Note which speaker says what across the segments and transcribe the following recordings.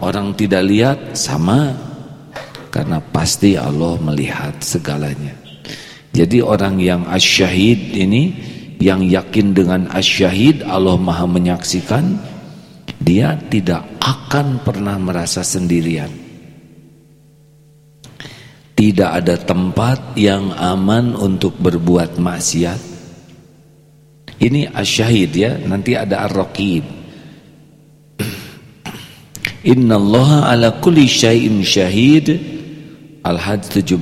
Speaker 1: orang tidak lihat sama karena pasti Allah melihat segalanya. Jadi orang yang asyahid ini yang yakin dengan asyahid Allah maha menyaksikan dia tidak akan pernah merasa sendirian. Tidak ada tempat yang aman untuk berbuat maksiat. Ini asyahid ya, nanti ada ar-raqib. Innallaha ala kulli syai'in syahid. Al-Hajj 17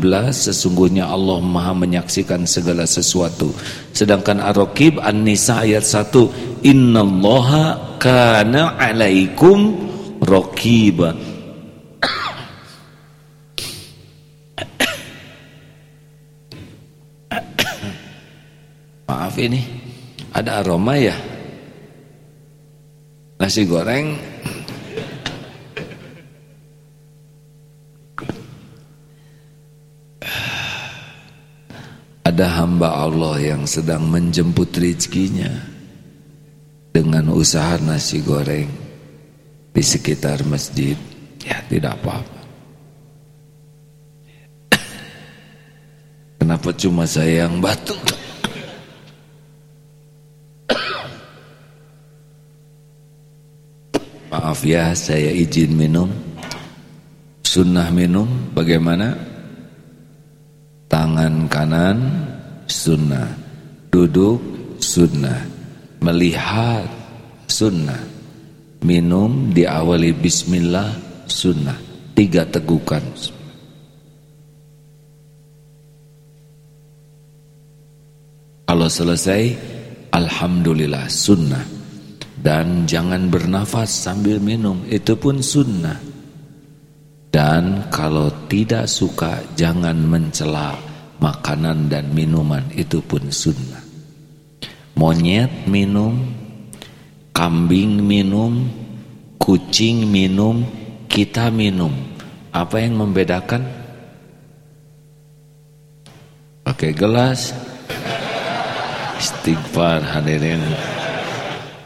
Speaker 1: sesungguhnya Allah Maha menyaksikan segala sesuatu. Sedangkan Ar-Raqib An-Nisa ayat 1 Innallaha kana 'alaikum raqiba. Maaf ini ada aroma ya nasi goreng ada hamba Allah yang sedang menjemput rezekinya dengan usaha nasi goreng di sekitar masjid. Ya tidak apa-apa. Kenapa cuma saya yang batuk? Maaf ya saya izin minum. Sunnah minum bagaimana? Tangan kanan sunnah. Duduk sunnah. Melihat sunnah. Minum diawali bismillah sunnah. Tiga tegukan. Kalau selesai Alhamdulillah sunnah. Dan jangan bernafas sambil minum itu pun sunnah. Dan kalau tidak suka jangan mencela makanan dan minuman itu pun sunnah. Monyet minum kambing minum kucing minum kita minum. Apa yang membedakan? Pakai gelas. Istighfar hadirin.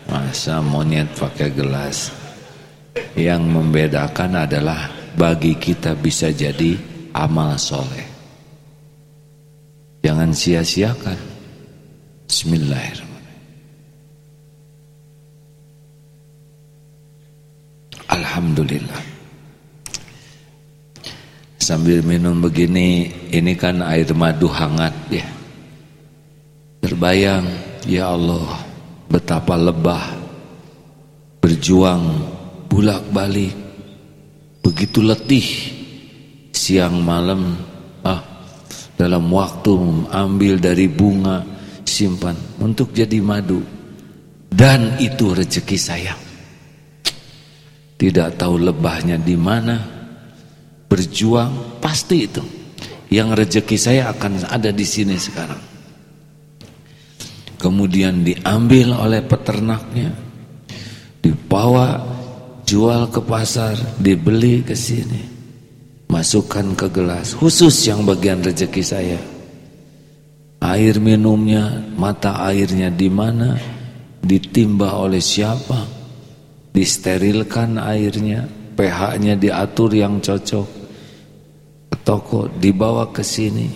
Speaker 1: Masa monyet pakai gelas? Yang membedakan adalah Bagi kita bisa jadi amal soleh Jangan sia-siakan. Bismillahirrahmanirrahim. Alhamdulillah. Sambil minum begini Ini kan air madu hangat ya. Terbayang Ya Allah betapa lebah berjuang bulak-balik. Begitu letih siang malam dalam waktu ambil dari bunga simpan untuk jadi madu. Dan itu rezeki saya. Tidak tahu lebahnya di mana. Berjuang pasti itu. Yang rezeki saya akan ada di sini sekarang. Kemudian diambil oleh peternaknya, dibawa jual ke pasar, dibeli ke sini, masukkan ke gelas, khusus yang bagian rezeki saya. Air minumnya, mata airnya di mana, ditimba oleh siapa, disterilkan airnya, pH-nya diatur yang cocok, ke toko dibawa ke sini,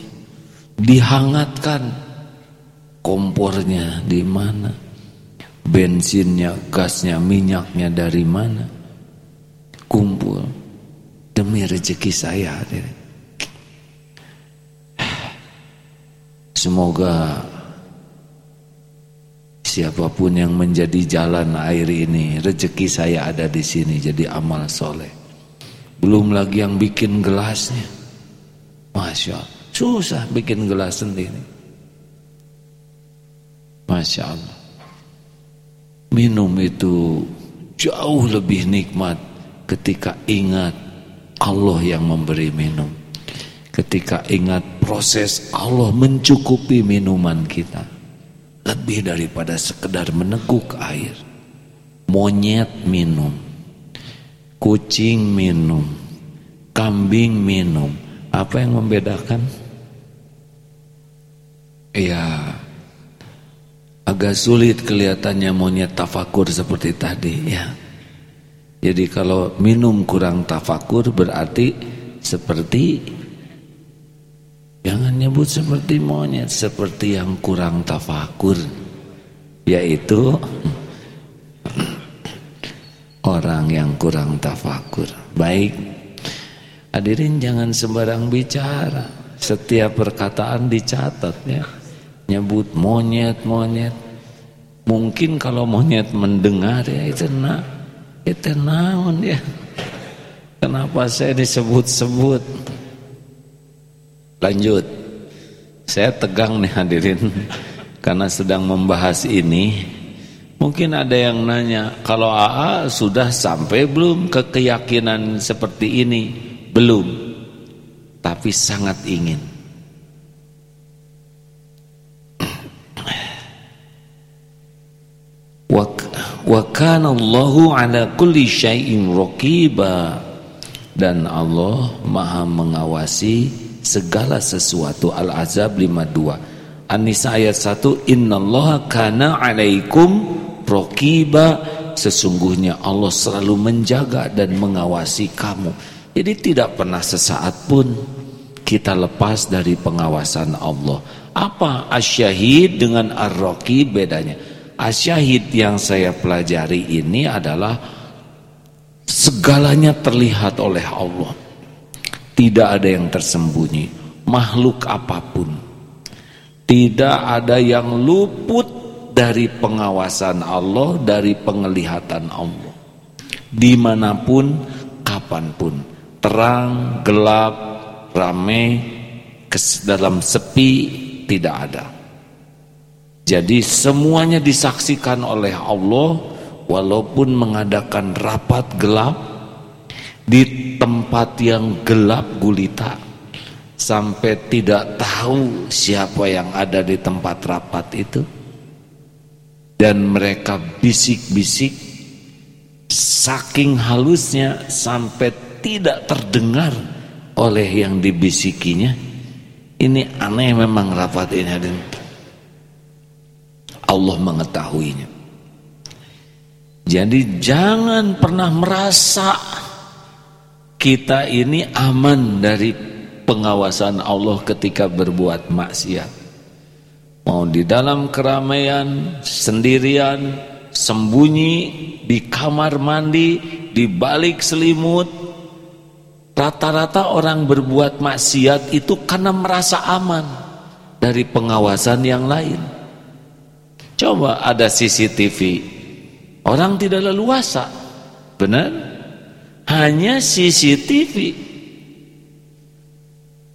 Speaker 1: dihangatkan kompornya di mana, bensinnya, gasnya, minyaknya dari mana, kumpul demi rezeki saya. Semoga siapa pun yang menjadi jalan air ini, rezeki saya ada di sini jadi amal soleh. Belum lagi yang bikin gelasnya, masya Allah, susah bikin gelas sendiri. Masya Allah Minum itu jauh lebih nikmat ketika ingat Allah yang memberi minum Ketika ingat proses Allah mencukupi minuman kita Lebih daripada sekedar meneguk air Monyet minum Kucing minum Kambing minum Apa yang membedakan? Ya Agak sulit kelihatannya monyet tafakur seperti tadi ya. Jadi kalau minum kurang tafakur berarti seperti jangan nyebut seperti monyet, seperti yang kurang tafakur yaitu orang yang kurang tafakur. Baik, hadirin jangan sembarang bicara. Setiap perkataan dicatat ya. Nyebut monyet-monyet. Mungkin kalau monyet mendengar ya itu nak, itu naon ya. Kenapa saya disebut-sebut? Lanjut. Saya tegang nih hadirin karena sedang membahas ini mungkin ada yang nanya kalau AA sudah sampai belum ke keyakinan seperti ini belum tapi sangat ingin wa kana Allahu ala kulli syai'in raqiba. Dan Allah Maha mengawasi segala sesuatu. Al-Azab 52 An-Nisa ayat 1 Innallaha kana alaikum rokiba Sesungguhnya Allah selalu menjaga dan mengawasi kamu. Jadi tidak pernah sesaat pun Kita lepas dari pengawasan Allah. Apa asyahid dengan ar-roki bedanya Asyahid yang saya pelajari ini adalah Segalanya terlihat oleh Allah Tidak ada yang tersembunyi Makhluk apa pun tidak ada yang luput dari pengawasan Allah, dari penglihatan Allah. Di mana pun, kapan pun. Terang, gelap, rame, dalam sepi, tidak ada. Jadi semuanya disaksikan oleh Allah walaupun mengadakan rapat gelap di tempat yang gelap gulita sampai tidak tahu siapa yang ada di tempat rapat itu. Dan mereka bisik-bisik saking halusnya sampai tidak terdengar oleh yang dibisikinya. Ini aneh memang rapat ini dan Allah mengetahuinya jadi jangan pernah merasa kita ini aman dari pengawasan Allah ketika berbuat maksiat. Mau di dalam keramaian, sendirian, sembunyi, di kamar mandi, di balik selimut. Rata-rata orang berbuat maksiat itu karena merasa aman dari pengawasan yang lain. Coba ada CCTV, orang tidak leluasa, benar? Hanya CCTV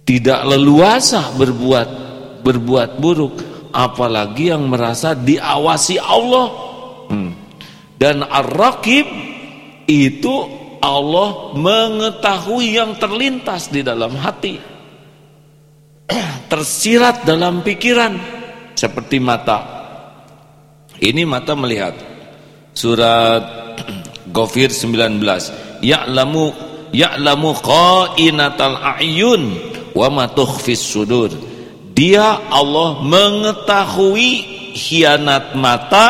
Speaker 1: tidak leluasa berbuat berbuat buruk. Apalagi yang merasa diawasi Allah. Hmm. dan ar-raqib itu Allah mengetahui yang terlintas di dalam hati. Tersirat dalam pikiran. Seperti mata ini mata melihat. Surat Ghafir 19 ya'lamu ya'lamu qa'inatal a'yun wa ma sudur. Dia Allah mengetahui hianat mata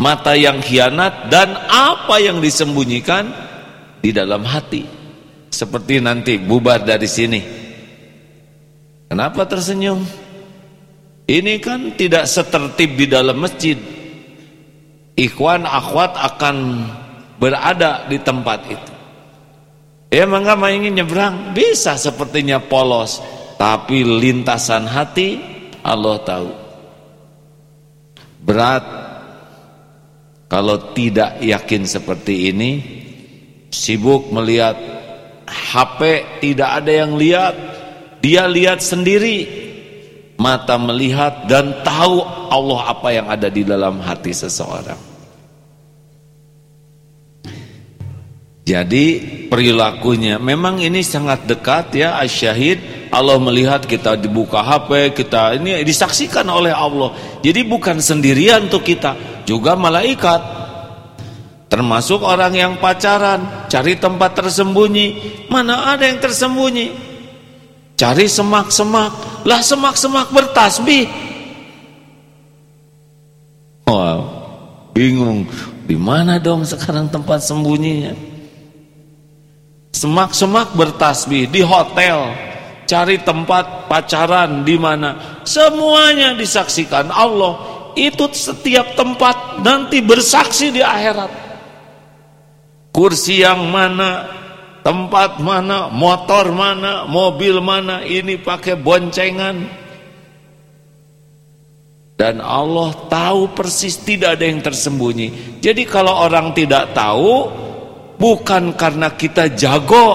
Speaker 1: mata yang hianat dan apa yang disembunyikan di dalam hati. Seperti nanti bubar dari sini. Kenapa tersenyum ini kan tidak setertib di dalam masjid. Ikhwan akhwat akan berada di tempat itu. Ya mangga ingin nyebrang. Bisa sepertinya polos, tapi lintasan hati Allah tahu. Berat. Kalau tidak yakin seperti ini, sibuk melihat HP tidak ada yang lihat, dia lihat sendiri. Mata melihat dan tahu Allah apa yang ada di dalam hati seseorang. Jadi perilakunya memang ini sangat dekat ya asyahid Allah melihat kita dibuka HP kita ini disaksikan oleh Allah. Jadi bukan sendirian tuh kita, juga malaikat. Termasuk orang yang pacaran, cari tempat tersembunyi. Mana ada yang tersembunyi? Cari semak-semak. Lah semak-semak bertasbih. Wow, bingung Di mana dong sekarang tempat sembunyinya? Semak-semak bertasbih di hotel, cari tempat pacaran di mana? Semuanya disaksikan Allah. Itu setiap tempat nanti bersaksi di akhirat. Kursi yang mana, tempat mana, motor mana, mobil mana, ini pakai boncengan dan Allah tahu persis tidak ada yang tersembunyi. Jadi kalau orang tidak tahu bukan karena kita jago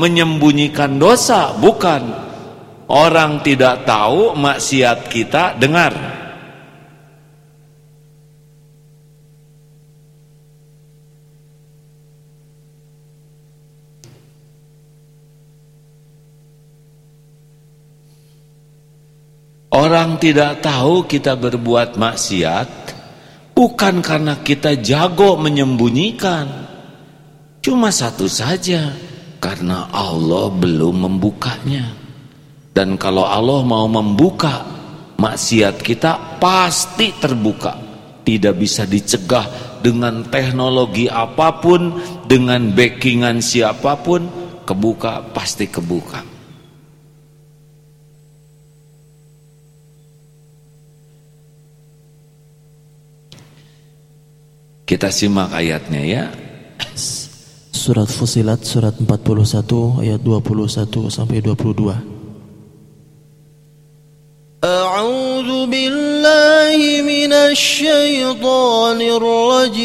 Speaker 1: menyembunyikan dosa, bukan. Orang tidak tahu maksiat kita dengar. Orang tidak tahu kita berbuat maksiat bukan karena kita jago menyembunyikan. Cuma satu saja, karena Allah belum membukanya. Dan kalau Allah mau membuka maksiat kita pasti terbuka. Tidak bisa dicegah dengan teknologi apa pun, dengan backingan siapa pun, kebuka pasti kebuka. Kita simak ayatnya ya.
Speaker 2: Surat Fusilat surat 41 ayat 21 sampai 22.
Speaker 3: A'udzu billahi minasy syaithanir rajim.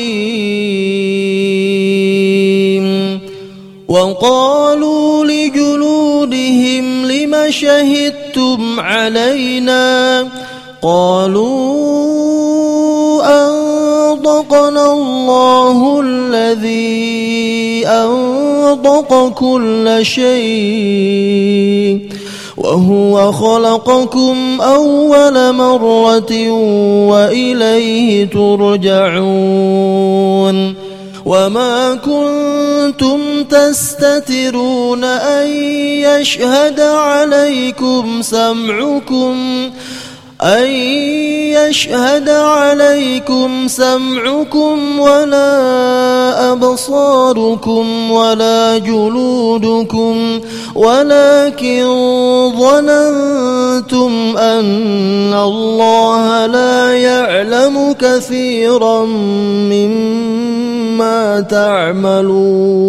Speaker 3: Wa qalu li junudihim lima syahidtum alaina qalu أنطقنا الله الذي أنطق كل شيء وهو خلقكم أول مرة وإليه ترجعون وما كنتم تستترون أن يشهد عليكم سمعكم أن يشهد عليكم سمعكم ولا أبصاركم ولا جلودكم ولكن ظننتم أن الله لا يعلم كثيرا مما تعملون.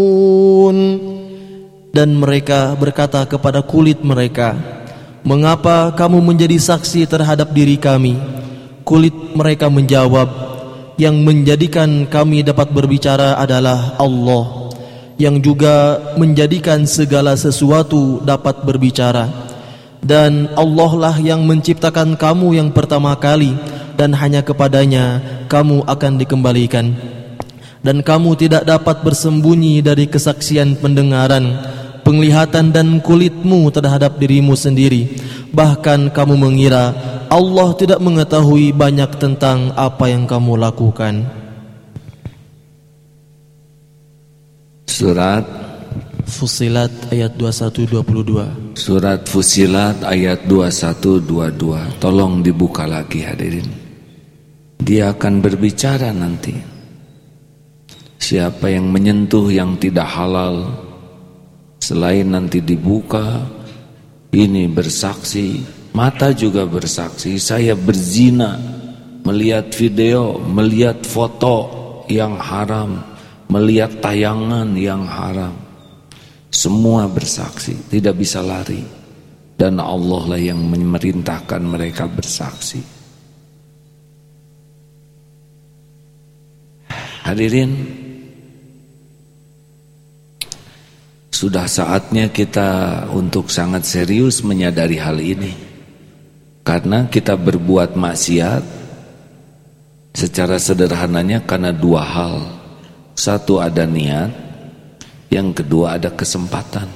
Speaker 2: Dan mereka berkata kepada kulit mereka, Mengapa kamu menjadi saksi terhadap diri kami? Kulit mereka menjawab, Yang menjadikan kami dapat berbicara adalah Allah Yang juga menjadikan segala sesuatu dapat berbicara Dan Allah lah yang menciptakan kamu yang pertama kali Dan hanya kepadanya kamu akan dikembalikan Dan kamu tidak dapat bersembunyi dari kesaksian pendengaran penglihatan dan kulitmu terhadap dirimu sendiri. Bahkan kamu mengira Allah tidak mengetahui banyak tentang apa yang kamu lakukan.
Speaker 1: Surat
Speaker 2: Fusilat ayat 21-22
Speaker 1: Surat Fusilat ayat 21-22 Tolong dibuka lagi hadirin. Dia akan berbicara nanti. Siapa yang menyentuh yang tidak halal Selain nanti dibuka Ini bersaksi Mata juga bersaksi. Saya berzina Melihat video Melihat foto yang haram Melihat tayangan yang haram. Semua bersaksi Tidak bisa lari. Dan Allah lah yang memerintahkan mereka bersaksi. Hadirin Sudah saatnya kita untuk sangat serius menyadari hal ini. Karena kita berbuat maksiat Secara sederhananya karena dua hal. Satu ada niat Yang kedua ada kesempatan.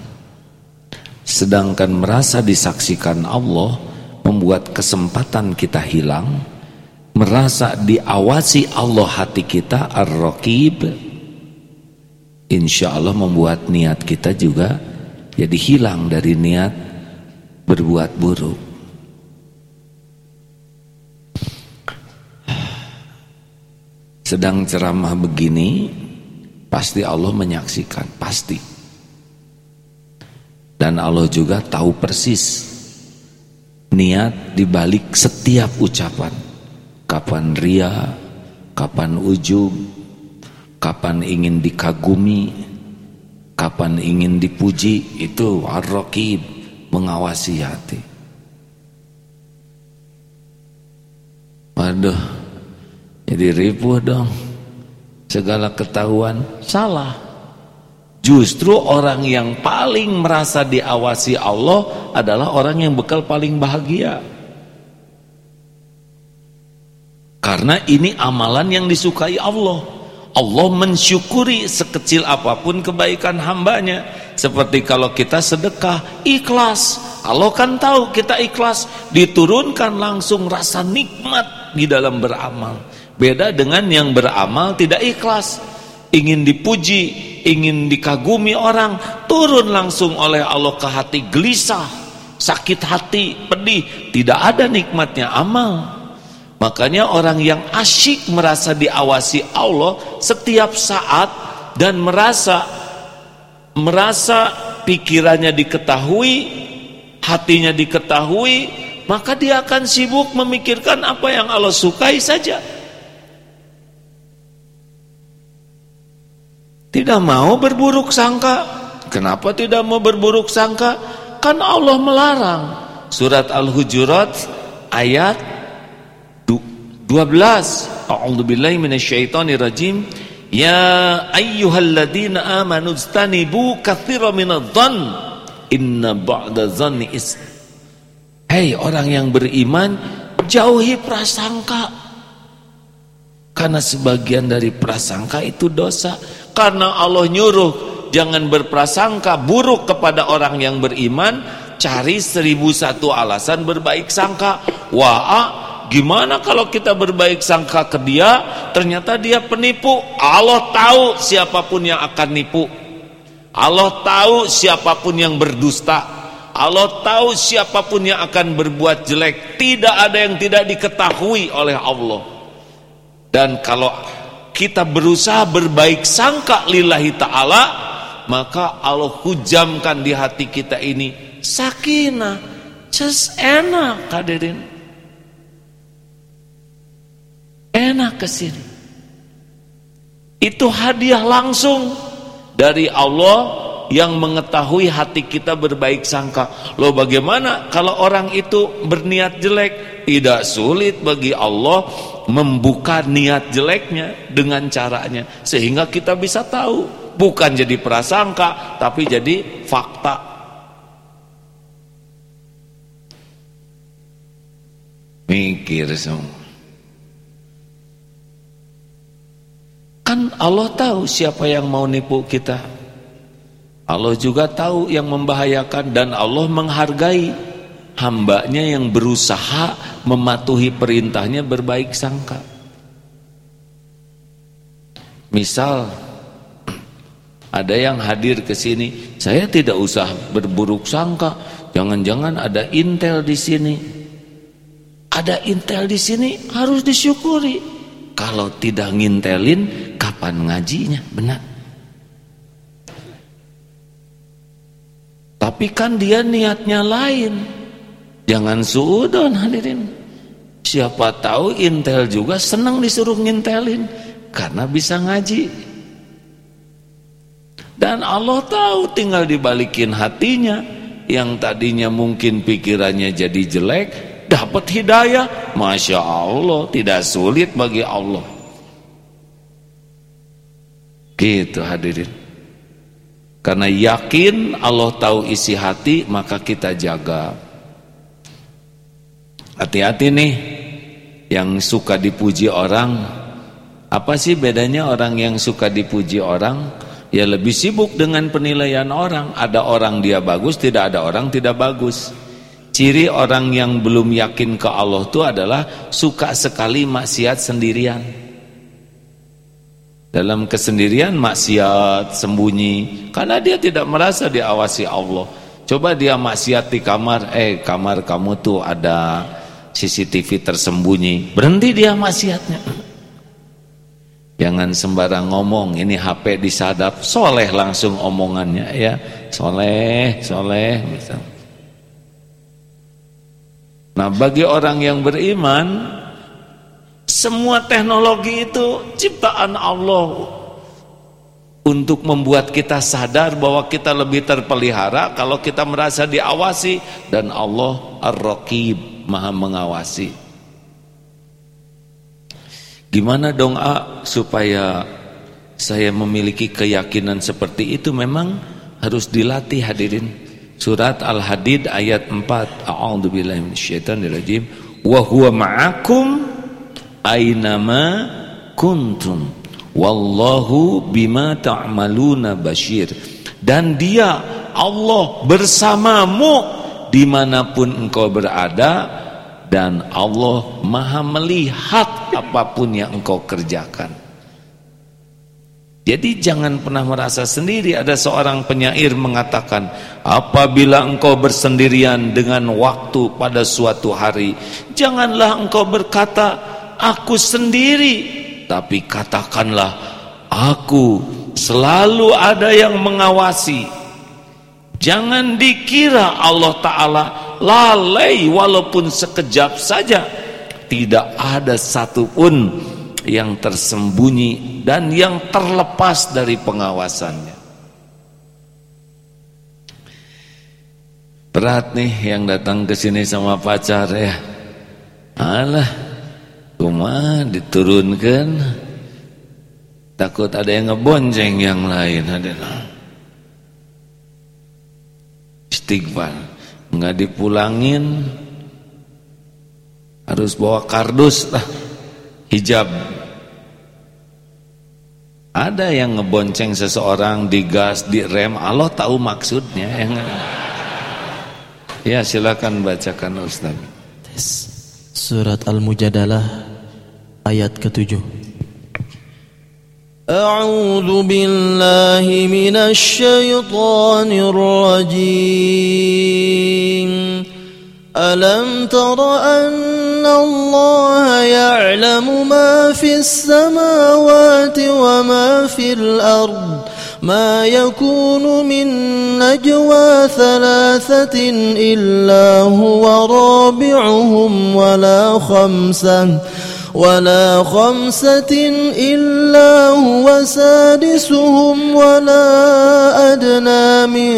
Speaker 1: Sedangkan merasa disaksikan Allah Membuat kesempatan kita hilang Merasa diawasi Allah hati kita Ar-Raqib insya Allah membuat niat kita juga jadi hilang dari niat berbuat buruk. sedang ceramah begini pasti Allah menyaksikan pasti dan Allah juga tahu persis niat dibalik setiap ucapan kapan ria kapan ujub kapan ingin dikagumi kapan ingin dipuji itu ar-raqib mengawasi hati waduh jadi ribuh dong segala ketahuan salah Justru orang yang paling merasa diawasi Allah adalah orang yang bekal paling bahagia. Karena ini amalan yang disukai Allah. Allah mensyukuri sekecil apa pun kebaikan hambanya. Seperti kalau kita sedekah, ikhlas. Allah kan tahu kita ikhlas. Diturunkan langsung rasa nikmat di dalam beramal. Beda dengan yang beramal tidak ikhlas. Ingin dipuji, ingin dikagumi orang turun langsung oleh Allah ke hati gelisah sakit hati pedih tidak ada nikmatnya amal makanya orang yang asyik merasa diawasi Allah setiap saat dan merasa merasa pikirannya diketahui hatinya diketahui maka dia akan sibuk memikirkan apa yang Allah sukai saja Tidak mau berburuk sangka. Kenapa tidak mau berburuk sangka? Kan Allah melarang. Surat Al-Hujurat ayat 12. A'udzubillahi minasyaitonirrajim. Ya ayyuhalladzina amanu istanibu katsiran minadh-dhann inna ba'da dhanni is Hei orang yang beriman, jauhi prasangka. Karena sebagian dari prasangka itu dosa karena Allah nyuruh jangan berprasangka buruk kepada orang yang beriman cari seribu satu alasan berbaik sangka wah gimana kalau kita berbaik sangka ke dia ternyata dia penipu. Allah tahu siapa pun yang akan nipu. Allah tahu siapa pun yang berdusta. Allah tahu siapa pun yang akan berbuat jelek. Tidak ada yang tidak diketahui oleh Allah. Dan kalau kita berusaha berbaik sangka lillahi ta'ala maka Allah hujamkan di hati kita ini. Sakinah just enak hadirin enak ke sini itu hadiah langsung dari Allah yang mengetahui hati kita berbaik sangka. Loh bagaimana kalau orang itu berniat jelek? Tidak sulit bagi Allah membuka niat jeleknya dengan caranya sehingga kita bisa tahu. Bukan jadi prasangka tapi jadi fakta. Mikir semua kan Allah tahu siapa yang mau nipu kita. Allah juga tahu yang membahayakan dan Allah menghargai hambanya yang berusaha mematuhi perintahnya berbaik sangka. Misal ada yang hadir ke sini saya tidak usah berburuk sangka jangan-jangan ada intel di sini. Ada intel di sini harus disyukuri. Kalau tidak ngintelin kapan ngajinya benar tapi kan dia niatnya lain Jangan suudon hadirin. Siapa tahu intel juga senang disuruh ngintelin karena bisa ngaji. Dan Allah tahu tinggal dibalikin hatinya yang tadinya mungkin pikirannya jadi jelek dapat hidayah. Masya Allah tidak sulit bagi Allah. Gitu hadirin. Karena yakin Allah tahu isi hati maka kita jaga. Hati-hati nih yang suka dipuji orang. Apa sih bedanya orang yang suka dipuji orang? Ya lebih sibuk dengan penilaian orang. Ada orang dia bagus, tidak ada orang tidak bagus. Ciri orang yang belum yakin ke Allah itu adalah suka sekali maksiat sendirian. Dalam kesendirian maksiat sembunyi karena dia tidak merasa diawasi Allah. Coba dia maksiat di kamar, eh kamar kamu tuh ada CCTV tersembunyi berhenti dia maksiatnya Jangan sembarang ngomong, ini HP disadap, soleh langsung omongannya ya. Soleh, soleh. Nah bagi orang yang beriman, semua teknologi itu ciptaan Allah untuk membuat kita sadar bahwa kita lebih terpelihara kalau kita merasa diawasi dan Allah Ar-Raqib maha mengawasi. Gimana dong A supaya saya memiliki keyakinan seperti itu memang harus dilatih hadirin. Surat Al-Hadid ayat 4. A'udzubillahi minasyaitonirrajim. Wa huwa ma'akum aynama kuntum. Wallahu bima ta'maluna basyir. Dan dia Allah bersamamu di mana pun engkau berada dan Allah maha melihat apa pun yang engkau kerjakan jadi jangan pernah merasa sendiri ada seorang penyair mengatakan apabila engkau bersendirian dengan waktu pada suatu hari janganlah engkau berkata aku sendiri. Tapi katakanlah aku selalu ada yang mengawasi. Jangan dikira Allah Ta'ala lalai walaupun sekejap saja. Tidak ada satupun yang tersembunyi dan yang terlepas dari pengawasannya. Berat nih yang datang ke sini sama pacar ya. Alah cuma diturunkan. Takut ada yang ngebonceng yang lain ada istighfar. Nggak dipulangin. Harus bawa kardus lah. Hijab. Ada yang ngebonceng seseorang di gas di rem Allah tahu maksudnya yang ya silakan bacakan Ustaz.
Speaker 2: Surat Al-Mujadalah ayat ketujuh.
Speaker 3: أعوذ بالله من الشيطان الرجيم ألم تر أن الله يعلم ما في السماوات وما في الأرض ما يكون من نجوى ثلاثة إلا هو رابعهم ولا خمسة ولا خمسة إلا هو سادسهم ولا أدنى من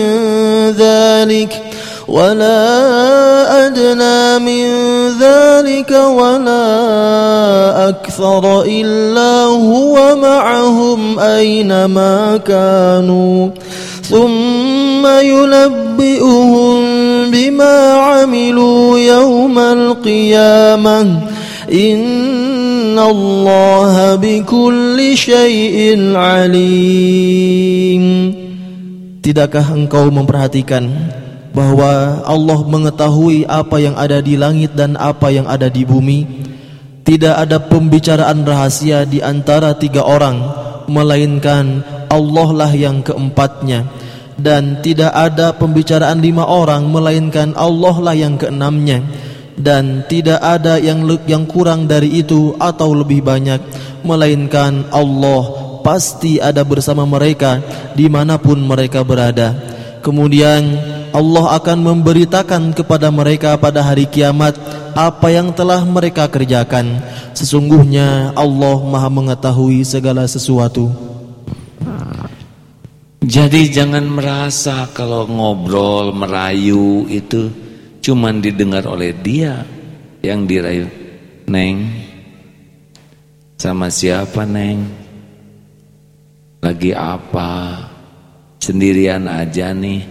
Speaker 3: ذلك ولا أدنى من ذلك ولا أكثر إلا هو معهم أينما كانوا. ثم ينبئهم بما عملوا يوم القيامة. إن الله بكل شيء عليم
Speaker 2: Tidakkah engkau memperhatikan bahwa Allah mengetahui apa yang ada di langit dan apa yang ada di bumi Tidak ada pembicaraan rahasia di antara tiga orang Melainkan Allah lah yang keempatnya Dan tidak ada pembicaraan lima orang Melainkan Allah lah yang keenamnya dan tidak ada yang yang kurang dari itu atau lebih banyak melainkan Allah pasti ada bersama mereka di mana pun mereka berada. Kemudian Allah akan memberitakan kepada mereka pada hari kiamat apa yang telah mereka kerjakan. Sesungguhnya Allah maha mengetahui segala sesuatu.
Speaker 1: Jadi jangan merasa kalau ngobrol merayu itu cuman didengar oleh dia yang dirayu Neng sama siapa Neng? Lagi apa? Sendirian aja nih.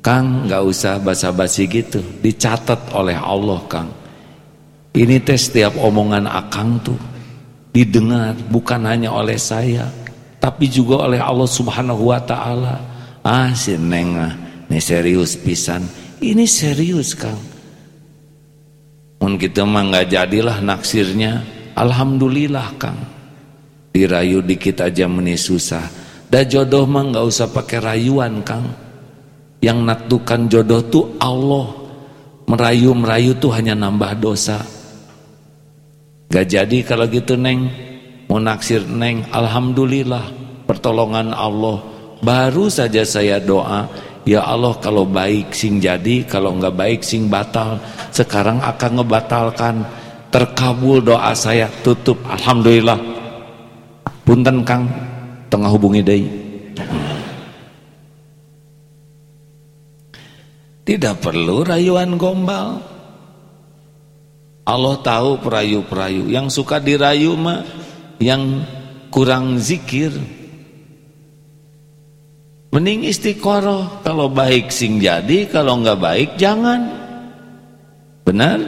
Speaker 1: Kang nggak usah basa-basi gitu. Dicatat oleh Allah Kang. Ini teh setiap omongan akang tuh didengar bukan hanya oleh saya tapi juga oleh Allah subhanahu wa ta'ala. Ah si Neng ah ini serius pisan ini serius Kang. Mun kita mah nggak jadilah naksirnya. Alhamdulillah Kang. Dirayu dikit aja meni susah. Da jodoh mah nggak usah pakai rayuan Kang. Yang naktukan jodoh tuh Allah. Merayu-merayu tuh hanya nambah dosa. Gak jadi kalau gitu Neng. Mau naksir neng alhamdulillah. Pertolongan Allah. Baru saja saya doa ya Allah kalau baik sing jadi kalau enggak baik sing batal. Sekarang akan ngebatalkan. Terkabul doa saya tutup. Alhamdulillah. Punten Kang. Tengah hubungi deui tidak perlu rayuan gombal. Allah tahu perayu-perayu. Yang suka dirayu mah yang kurang zikir mending istiqoroh. Kalau baik sing jadi kalau enggak baik jangan. Benar?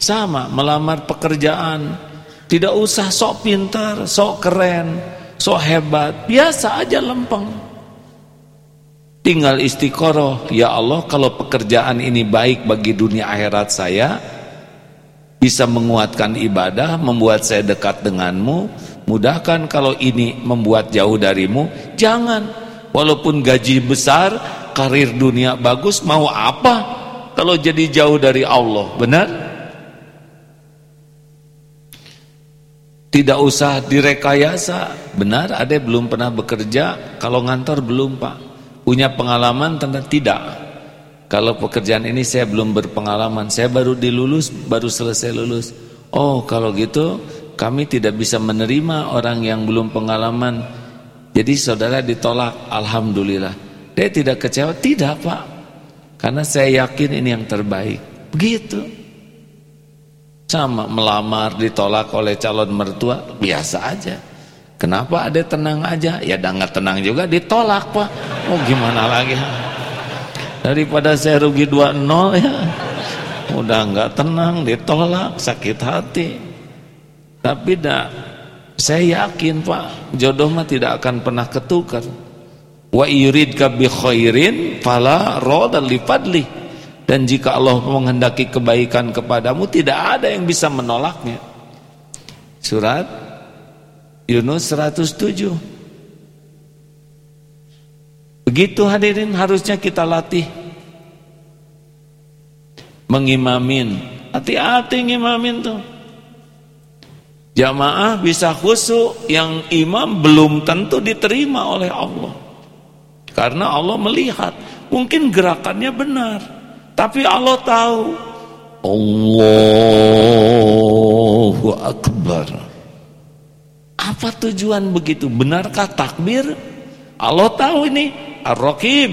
Speaker 1: Sama melamar pekerjaan. Tidak usah sok pintar sok keren sok hebat. Biasa aja lempeng. Tinggal istiqoroh. Ya Allah kalau pekerjaan ini baik bagi dunia akhirat saya bisa menguatkan ibadah, membuat saya dekat denganmu. Mudahkan kalau ini membuat jauh darimu, jangan. Walaupun gaji besar, karir dunia bagus, mau apa? Kalau jadi jauh dari Allah, benar? Tidak usah direkayasa, benar? Ada belum pernah bekerja, kalau ngantor belum pak. Punya pengalaman tentang tidak. Kalau pekerjaan ini saya belum berpengalaman, saya baru dilulus, baru selesai lulus. Oh, kalau gitu kami tidak bisa menerima orang yang belum pengalaman. Jadi saudara ditolak, alhamdulillah. Dia tidak kecewa, tidak Pak. Karena saya yakin ini yang terbaik. Begitu. Sama melamar ditolak oleh calon mertua, biasa aja. Kenapa ada tenang aja? Ya nggak tenang juga ditolak Pak. Oh gimana lagi? daripada saya rugi 2-0 ya udah nggak tenang ditolak sakit hati tapi dah saya yakin Pak jodoh mah tidak akan pernah ketukar. Wa yuridka bi khairin fala rada li fadli. Dan jika Allah menghendaki kebaikan kepadamu tidak ada yang bisa menolaknya. Surat Yunus 107 Begitu hadirin harusnya kita latih. Mengimamin. Hati-hati ngimamin tuh Jamaah bisa khusyuk Yang imam belum tentu diterima oleh Allah. Karena Allah melihat Mungkin gerakannya benar Tapi Allah tahu. Allahu Akbar. Apa tujuan begitu? Benarkah takbir? Allah tahu ini. Ar-Raqib.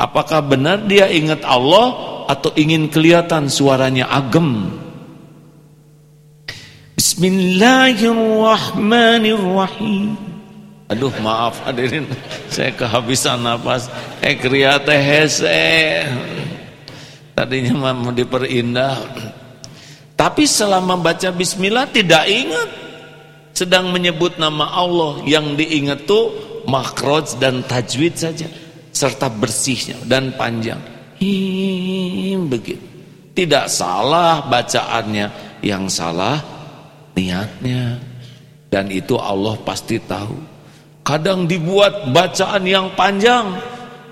Speaker 1: Apakah benar dia ingat Allah Atau ingin kelihatan suaranya agem Bismillahirrahmanirrahim. Aduh maaf hadirin. Saya kehabisan nafas. Eh kriya teh hese Tadinya mau diperindah. Tapi selama baca bismillah tidak ingat. Sedang menyebut nama Allah. Yang diingat tuh makroj dan tajwid saja. Serta bersihnya dan panjang. Him begitu. Tidak salah bacaannya. Yang salah niatnya. Dan itu Allah pasti tahu. Kadang dibuat bacaan yang panjang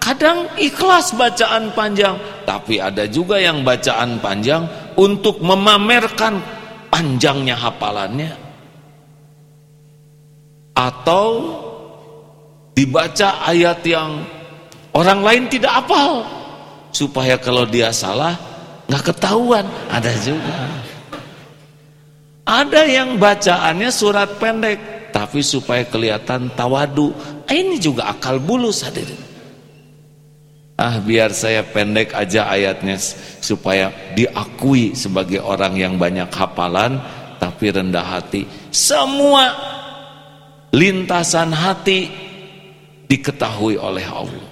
Speaker 1: kadang ikhlas bacaan panjang. Tapi ada juga yang bacaan panjang untuk memamerkan panjangnya hafalannya. Atau dibaca ayat yang orang lain tidak hafal. Supaya kalau dia salah nggak ketahuan. Ada juga ada yang bacaannya surat pendek tapi supaya kelihatan tawadu ini juga akal bulus hadirin ah biar saya pendek aja ayatnya supaya diakui sebagai orang yang banyak hafalan tapi rendah hati semua lintasan hati diketahui oleh Allah.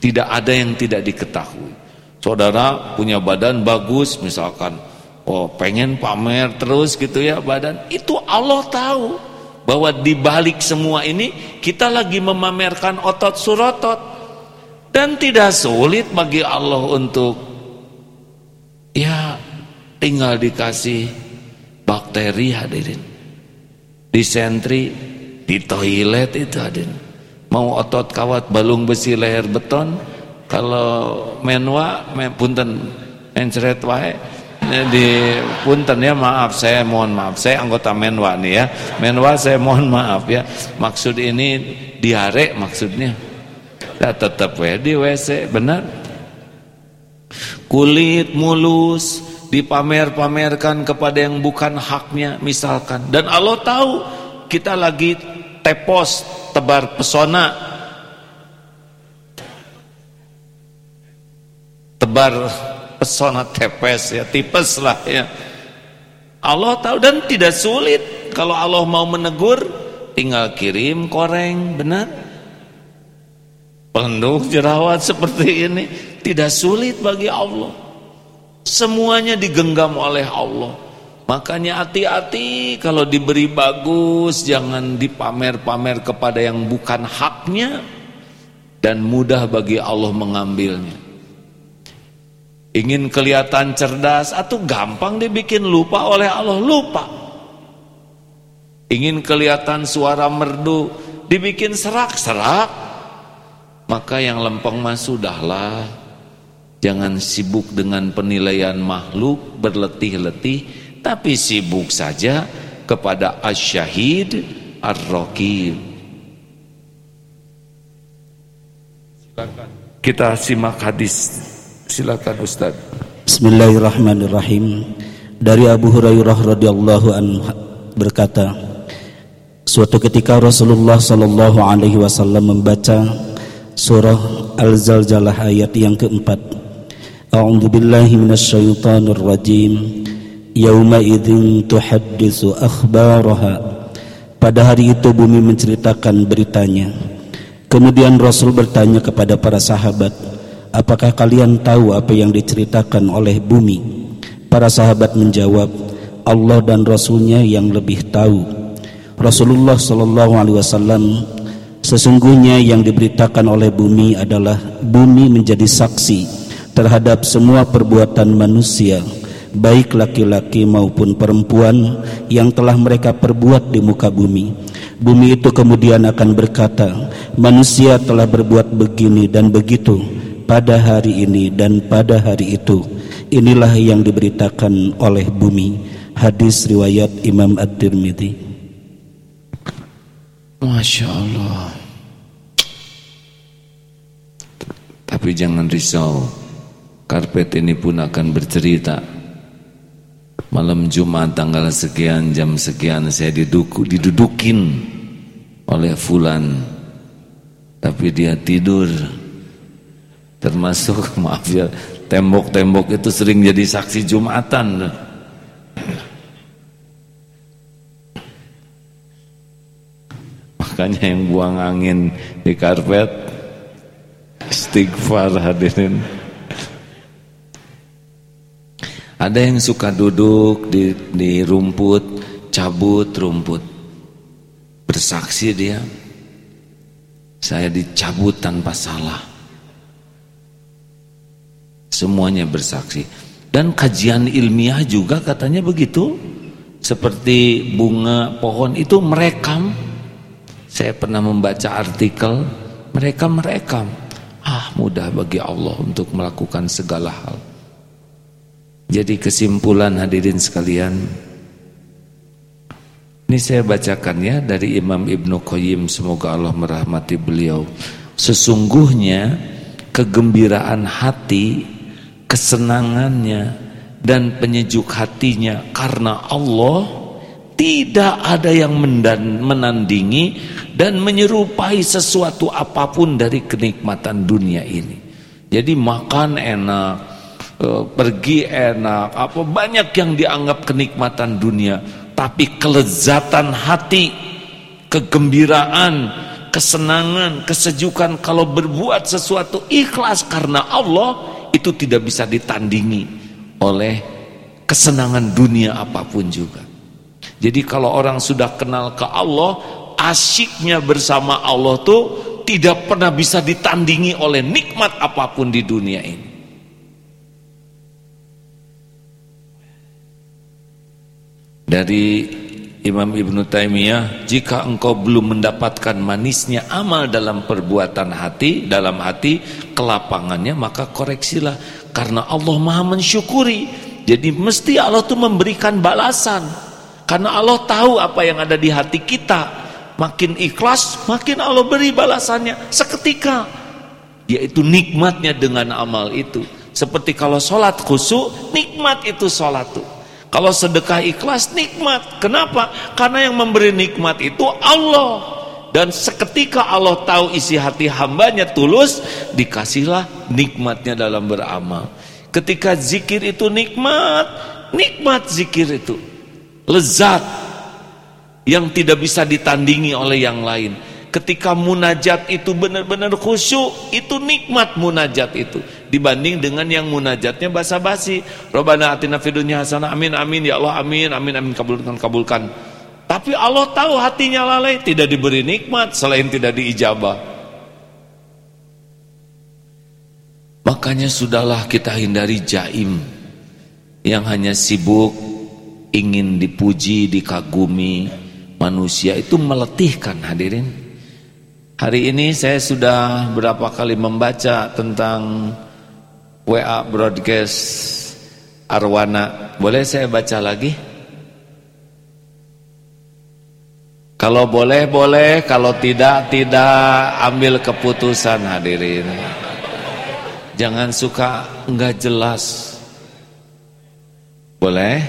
Speaker 1: Tidak ada yang tidak diketahui. Saudara punya badan bagus misalkan, oh pengen pamer terus gitu ya badan, itu Allah tahu bahwa di balik semua ini kita lagi memamerkan otot surotot. Dan tidak sulit bagi Allah untuk ya tinggal dikasih bakteri hadirin. Disentri di toilet itu hadirin. Mau otot kawat balung besi leher beton kalau menwa men, punten mencret wae di punten ya maaf saya mohon maaf. Saya anggota Menwa nih ya. Menwa saya mohon maaf ya. Maksud ini diare maksudnya. Ya tetap ya di WC benar kulit mulus dipamer-pamerkan kepada yang bukan haknya misalkan. Dan Allah tahu kita lagi tepos tebar pesona. Tebar pesona tepes ya tipes lah ya. Allah tahu dan tidak sulit. Kalau Allah mau menegur tinggal kirim koreng benar? Penuh jerawat seperti ini tidak sulit bagi Allah. Semuanya digenggam oleh Allah. Makanya hati-hati kalau diberi bagus jangan dipamer-pamer kepada yang bukan haknya dan mudah bagi Allah mengambilnya ingin kelihatan cerdas atau gampang dibikin lupa oleh Allah lupa. Ingin kelihatan suara merdu dibikin serak-serak. Maka yang lempeng mah sudahlah. Jangan sibuk dengan penilaian makhluk berletih-letih tapi sibuk saja kepada asyahid ar-raqib. Kita simak hadis Silakan Ustaz.
Speaker 4: Bismillahirrahmanirrahim. Dari Abu Hurairah radhiyallahu anhu berkata, suatu ketika Rasulullah sallallahu alaihi wasallam membaca surah Al-Zalzalah ayat yang keempat. A'udzu billahi minasyaitonir rajim. Yauma idzin tuhaddisu akhbaraha. Pada hari itu bumi menceritakan beritanya. Kemudian Rasul bertanya kepada para sahabat, Apakah kalian tahu apa yang diceritakan oleh bumi? Para sahabat menjawab, Allah dan Rasulnya yang lebih tahu. Rasulullah Shallallahu Alaihi Wasallam sesungguhnya yang diberitakan oleh bumi adalah bumi menjadi saksi terhadap semua perbuatan manusia baik laki-laki maupun perempuan yang telah mereka perbuat di muka bumi. Bumi itu kemudian akan berkata, manusia telah berbuat begini dan begitu pada hari ini dan pada hari itu. Inilah yang diberitakan oleh bumi. Hadis riwayat Imam At-Tirmidzi.
Speaker 1: Masya Allah. Tapi jangan risau. Karpet ini pun akan bercerita. Malam Jumat tanggal sekian jam sekian saya diduku, didudukin oleh fulan. Tapi dia tidur termasuk maaf ya tembok-tembok itu sering jadi saksi Jumatan. Makanya yang buang angin di karpet istighfar hadirin. Ada yang suka duduk di, di rumput cabut rumput. Bersaksi dia saya dicabut tanpa salah semuanya bersaksi. Dan kajian ilmiah juga katanya begitu. Seperti bunga pohon itu merekam. Saya pernah membaca artikel mereka merekam. Ah mudah bagi Allah untuk melakukan segala hal. Jadi kesimpulan hadirin sekalian ini saya bacakan ya dari Imam Ibnu Qayyim. Semoga Allah merahmati beliau. Sesungguhnya kegembiraan hati kesenangannya dan penyejuk hatinya karena Allah tidak ada yang menandingi dan menyerupai sesuatu apa pun dari kenikmatan dunia ini. Jadi makan enak, e, pergi enak, apa banyak yang dianggap kenikmatan dunia, tapi kelezatan hati, kegembiraan, kesenangan, kesejukan kalau berbuat sesuatu ikhlas karena Allah itu tidak bisa ditandingi oleh kesenangan dunia apa pun juga. Jadi kalau orang sudah kenal ke Allah, asyiknya bersama Allah tuh tidak pernah bisa ditandingi oleh nikmat apa pun di dunia ini. Dari Imam Ibn Taimiyah jika engkau belum mendapatkan manisnya amal dalam perbuatan hati dalam hati kelapangannya maka koreksilah karena Allah maha mensyukuri Jadi mesti Allah tuh memberikan balasan. Karena Allah tahu apa yang ada di hati kita. Makin ikhlas, makin Allah beri balasannya seketika. Yaitu nikmatnya dengan amal itu. Seperti kalau sholat khusyuk, nikmat itu sholat tuh. Kalau sedekah ikhlas, nikmat. Kenapa? Karena yang memberi nikmat itu Allah. Dan seketika Allah tahu isi hati hambanya tulus, dikasihlah nikmatnya dalam beramal. Ketika zikir itu nikmat, nikmat zikir itu. Lezat yang tidak bisa ditandingi oleh yang lain. Ketika munajat itu benar-benar khusyuk, itu nikmat munajat itu dibanding dengan yang munajatnya basa-basi. Robbana atina fid dunya hasanah. Amin amin ya Allah amin amin amin kabulkan kabulkan. Tapi Allah tahu hatinya lalai, tidak diberi nikmat selain tidak diijabah. Makanya sudahlah kita hindari jaim yang hanya sibuk ingin dipuji, dikagumi. Manusia itu meletihkan hadirin. Hari ini saya sudah berapa kali membaca tentang WA broadcast Arwana. Boleh saya baca lagi? Kalau boleh boleh, kalau tidak tidak ambil keputusan hadirin. Jangan suka enggak jelas. Boleh?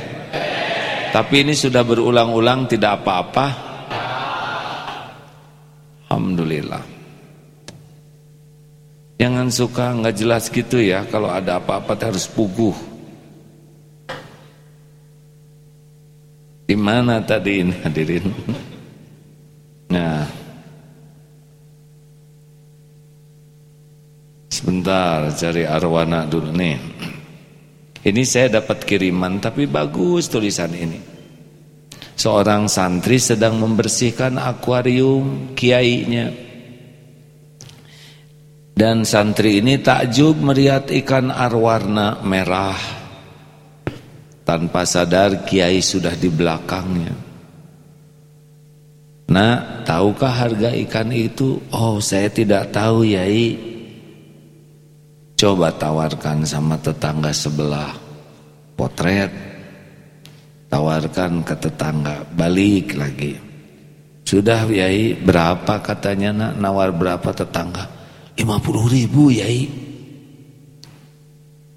Speaker 1: Tapi ini sudah berulang-ulang tidak apa-apa. Alhamdulillah. Jangan suka enggak jelas gitu ya. Kalau ada apa-apa harus puguh. Di mana tadi ini hadirin? Nah. Sebentar cari arwana dulu nih. Ini saya dapat kiriman tapi bagus tulisan ini. Seorang santri sedang membersihkan akuarium kiainya. Dan santri ini takjub melihat ikan arwarna merah. Tanpa sadar kiai sudah di belakangnya. Nah, tahukah harga ikan itu? Oh, saya tidak tahu, Yai. Coba tawarkan sama tetangga sebelah potret. Tawarkan ke tetangga, balik lagi. Sudah Yai, berapa katanya nak nawar berapa tetangga? 50 ribu Yai.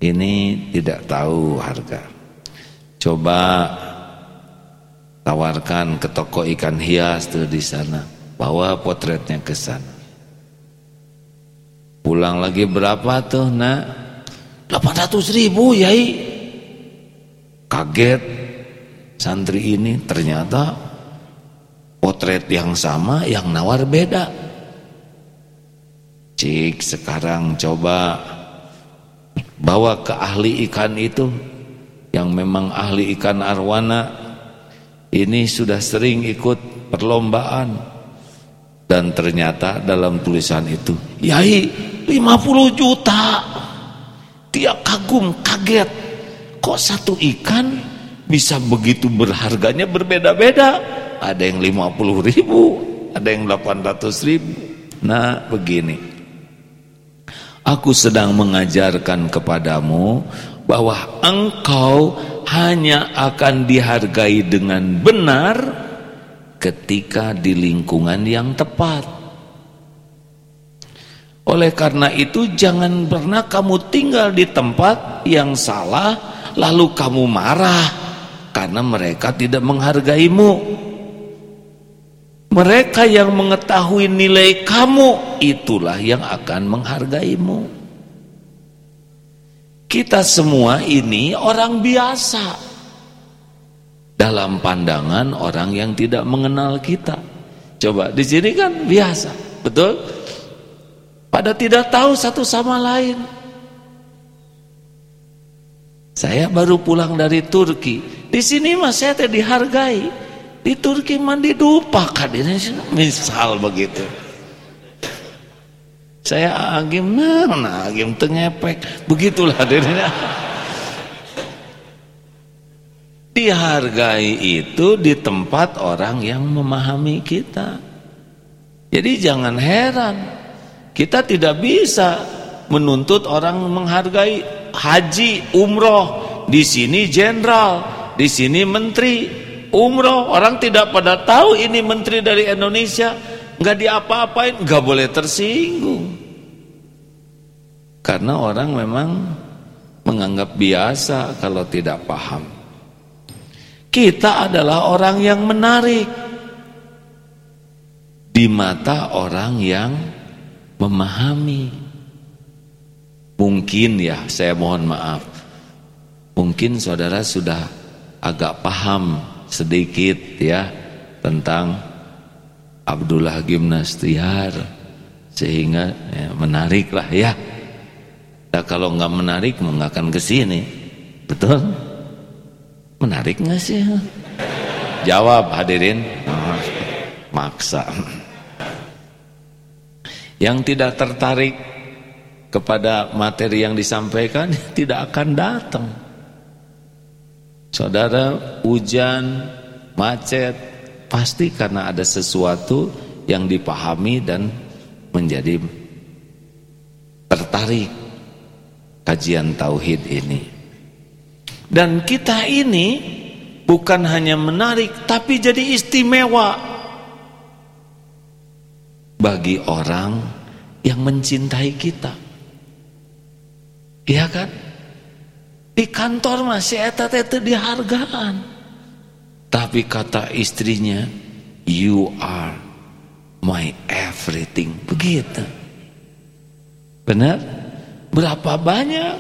Speaker 1: Ini tidak tahu harga. Coba tawarkan ke toko ikan hias tuh di sana. Bawa potretnya ke sana. Pulang lagi berapa tuh nak? 800 ribu yai Kaget Santri ini ternyata Potret yang sama yang nawar beda Cik sekarang coba Bawa ke ahli ikan itu Yang memang ahli ikan arwana Ini sudah sering ikut perlombaan. Dan ternyata dalam tulisan itu Yai 50 juta. Dia kagum kaget kok satu ikan bisa begitu berharganya berbeda-beda? Ada yang 50 ribu ada yang 800 ribu. Nah begini aku sedang mengajarkan kepadamu bahwa engkau hanya akan dihargai dengan benar ketika di lingkungan yang tepat oleh karena itu jangan pernah kamu tinggal di tempat yang salah lalu kamu marah karena mereka tidak menghargaimu. Mereka yang mengetahui nilai kamu itulah yang akan menghargaimu. Kita semua ini orang biasa dalam pandangan orang yang tidak mengenal kita. Coba di sini kan biasa, betul? pada tidak tahu satu sama lain. Saya baru pulang dari Turki. Di sini mas saya dihargai. Di Turki mandi dupa ini misal begitu. Saya agim nah agim tengepek, begitulah dirinya. Dihargai itu di tempat orang yang memahami kita. Jadi jangan heran kita tidak bisa menuntut orang menghargai haji, umroh di sini jenderal, di sini menteri, umroh. Orang tidak pada tahu ini menteri dari Indonesia, nggak diapa-apain, nggak boleh tersinggung. Karena orang memang menganggap biasa kalau tidak paham. Kita adalah orang yang menarik di mata orang yang memahami. Mungkin ya, saya mohon maaf. Mungkin saudara sudah agak paham sedikit ya tentang Abdullah Gimnastiar sehingga ya, menarik ya. Nah, kalau nggak menarik nggak akan ke sini. Betul? Menarik nggak sih? Jawab hadirin. Maksa. Yang tidak tertarik kepada materi yang disampaikan tidak akan datang. Saudara, hujan, macet, pasti karena ada sesuatu yang dipahami dan menjadi tertarik kajian tauhid ini. Dan kita ini bukan hanya menarik tapi jadi istimewa bagi orang yang mencintai kita. Iya kan? Di kantor masih etat itu dihargaan. Tapi kata istrinya, you are my everything. Begitu. Benar? Berapa banyak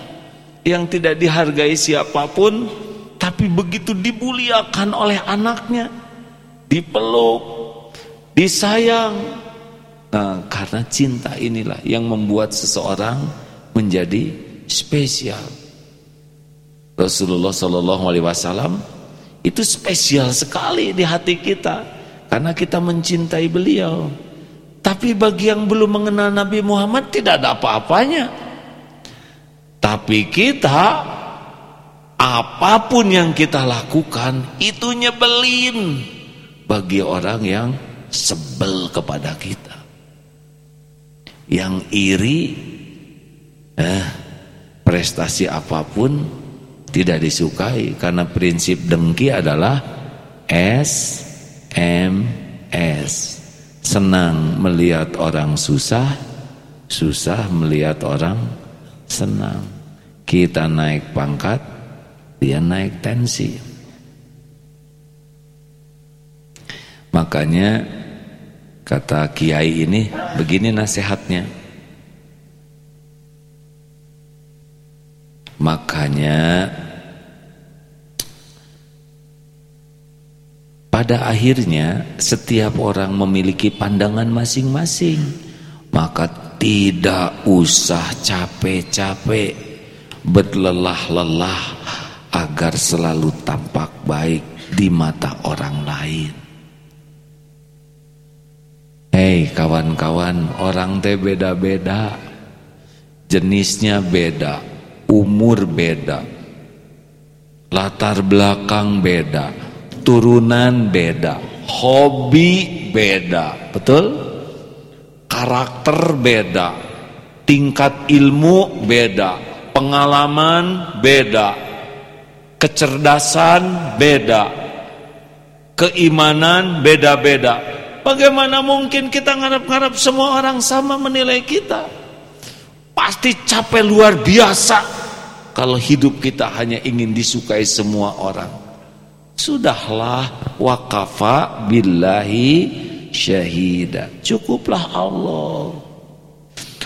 Speaker 1: yang tidak dihargai siapa pun, tapi begitu dibuliakan oleh anaknya, dipeluk, disayang, Nah, karena cinta inilah yang membuat seseorang menjadi spesial. Rasulullah Shallallahu Alaihi Wasallam itu spesial sekali di hati kita karena kita mencintai beliau. Tapi bagi yang belum mengenal Nabi Muhammad tidak ada apa-apanya. Tapi kita apa pun yang kita lakukan itu nyebelin bagi orang yang sebel kepada kita yang iri eh, prestasi apa pun tidak disukai karena prinsip dengki adalah S M S. Senang melihat orang susah susah melihat orang senang. Kita naik pangkat dia naik tensi. Makanya Kata kiai ini begini nasihatnya. Makanya pada akhirnya setiap orang memiliki pandangan masing-masing. Maka tidak usah capek-capek berlelah-lelah agar selalu tampak baik di mata orang lain. Hei kawan-kawan, orang teh beda-beda. Jenisnya beda, umur beda. Latar belakang beda, turunan beda, hobi beda. Betul? Karakter beda, tingkat ilmu beda, pengalaman beda, kecerdasan beda, keimanan beda-beda Bagaimana mungkin kita ngarap-ngarap semua orang sama menilai kita? Pasti capek luar biasa kalau hidup kita hanya ingin disukai semua orang. Sudahlah wakafa billahi syahida. Cukuplah Allah.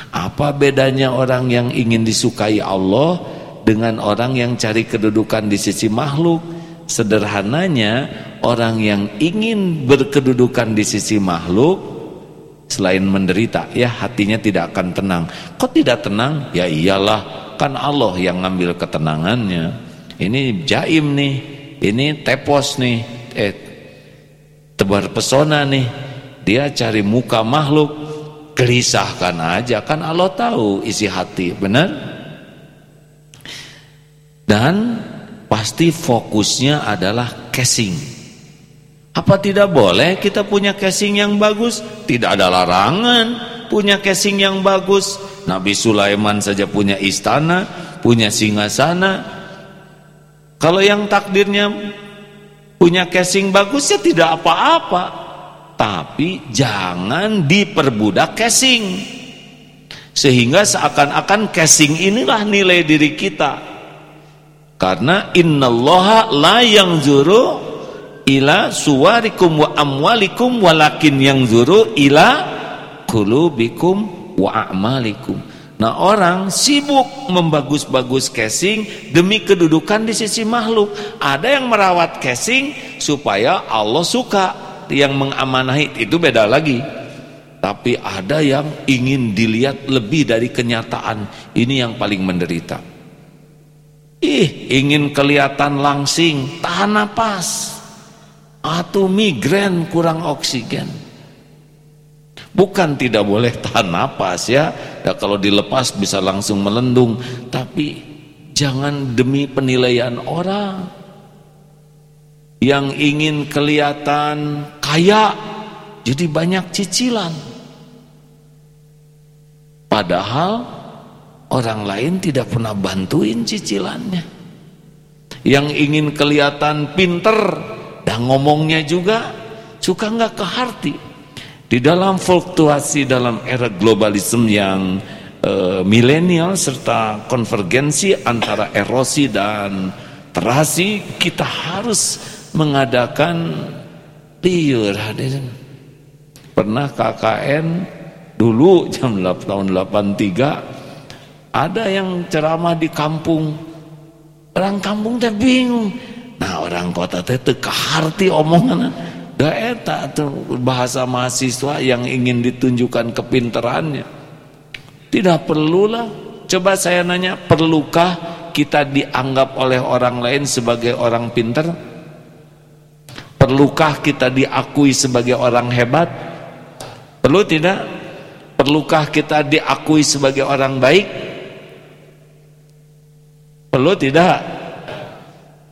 Speaker 1: Apa bedanya orang yang ingin disukai Allah dengan orang yang cari kedudukan di sisi makhluk? Sederhananya orang yang ingin berkedudukan di sisi makhluk selain menderita ya hatinya tidak akan tenang. Kok tidak tenang? Ya iyalah kan Allah yang ngambil ketenangannya. Ini jaim nih, ini tepos nih, eh tebar pesona nih. Dia cari muka makhluk, gelisahkan aja kan Allah tahu isi hati, benar? Dan pasti fokusnya adalah casing. Apa tidak boleh kita punya casing yang bagus? Tidak ada larangan punya casing yang bagus. Nabi Sulaiman saja punya istana, punya singgasana. Kalau yang takdirnya punya casing bagus ya tidak apa-apa. Tapi jangan diperbudak casing. Sehingga seakan-akan casing inilah nilai diri kita. Karena innallaha la yanzuru ila suwarikum wa amwalikum walakin yanzuru ila qulubikum wa a'malikum. Nah orang sibuk membagus-bagus casing demi kedudukan di sisi makhluk. Ada yang merawat casing supaya Allah suka. Yang mengamanahi itu beda lagi. Tapi ada yang ingin dilihat lebih dari kenyataan. Ini yang paling menderita. Ih, ingin kelihatan langsing, tahan napas. Atau migren kurang oksigen. Bukan tidak boleh tahan napas ya. ya kalau dilepas bisa langsung melendung. Tapi jangan demi penilaian orang. Yang ingin kelihatan kaya. Jadi banyak cicilan. Padahal orang lain tidak pernah bantuin cicilannya. Yang ingin kelihatan pinter dan ngomongnya juga suka nggak ke hati di dalam fluktuasi dalam era globalisme yang uh, milenial serta konvergensi antara erosi dan terasi, kita harus mengadakan liur hadirin. Pernah KKN dulu jam 8, tahun 83 ada yang ceramah di kampung. Orang kampung teh bingung. Nah, orang kota teh teu harti omongan Gak eta tuh bahasa mahasiswa yang ingin ditunjukkan kepinterannya. Tidak perlulah. Coba saya nanya, perlukah kita dianggap oleh orang lain sebagai orang pinter? Perlukah kita diakui sebagai orang hebat? Perlu tidak? Perlukah kita diakui sebagai orang baik? Perlu tidak?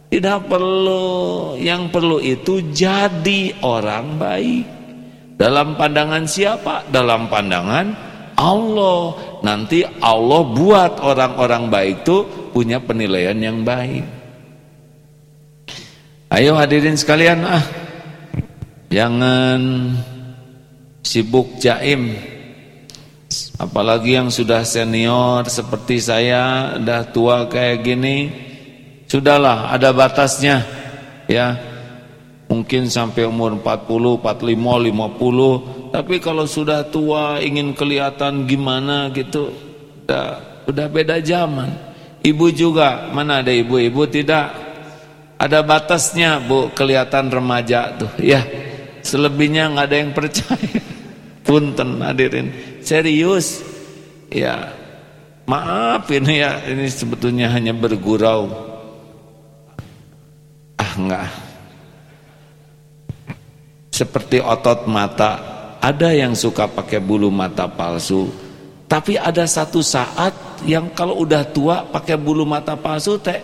Speaker 1: Tidak perlu, yang perlu itu jadi orang baik. Dalam pandangan siapa? Dalam pandangan Allah. Nanti Allah buat orang-orang baik itu punya penilaian yang baik. Ayo hadirin sekalian ah. Jangan sibuk jaim. Apalagi yang sudah senior seperti saya, udah tua kayak gini, Sudahlah ada batasnya ya. Mungkin sampai umur 40, 45, 50, tapi kalau sudah tua ingin kelihatan gimana gitu, udah udah beda zaman. Ibu juga, mana ada ibu-ibu tidak ada batasnya, Bu, kelihatan remaja tuh, ya. Selebihnya nggak ada yang percaya. Punten hadirin, serius. Ya. Maaf ini ya, ini sebetulnya hanya bergurau enggak. Seperti otot mata ada yang suka pakai bulu mata palsu tapi ada satu saat yang kalau udah tua pakai bulu mata palsu teh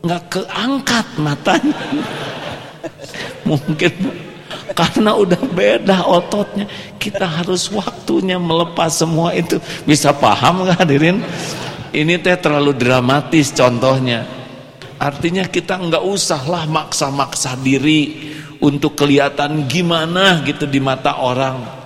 Speaker 1: nggak keangkat matanya. Mungkin karena udah beda ototnya kita harus waktunya melepas semua itu. Bisa paham nggak hadirin? Ini teh terlalu dramatis contohnya Artinya kita nggak usahlah maksa-maksa diri untuk kelihatan gimana gitu di mata orang.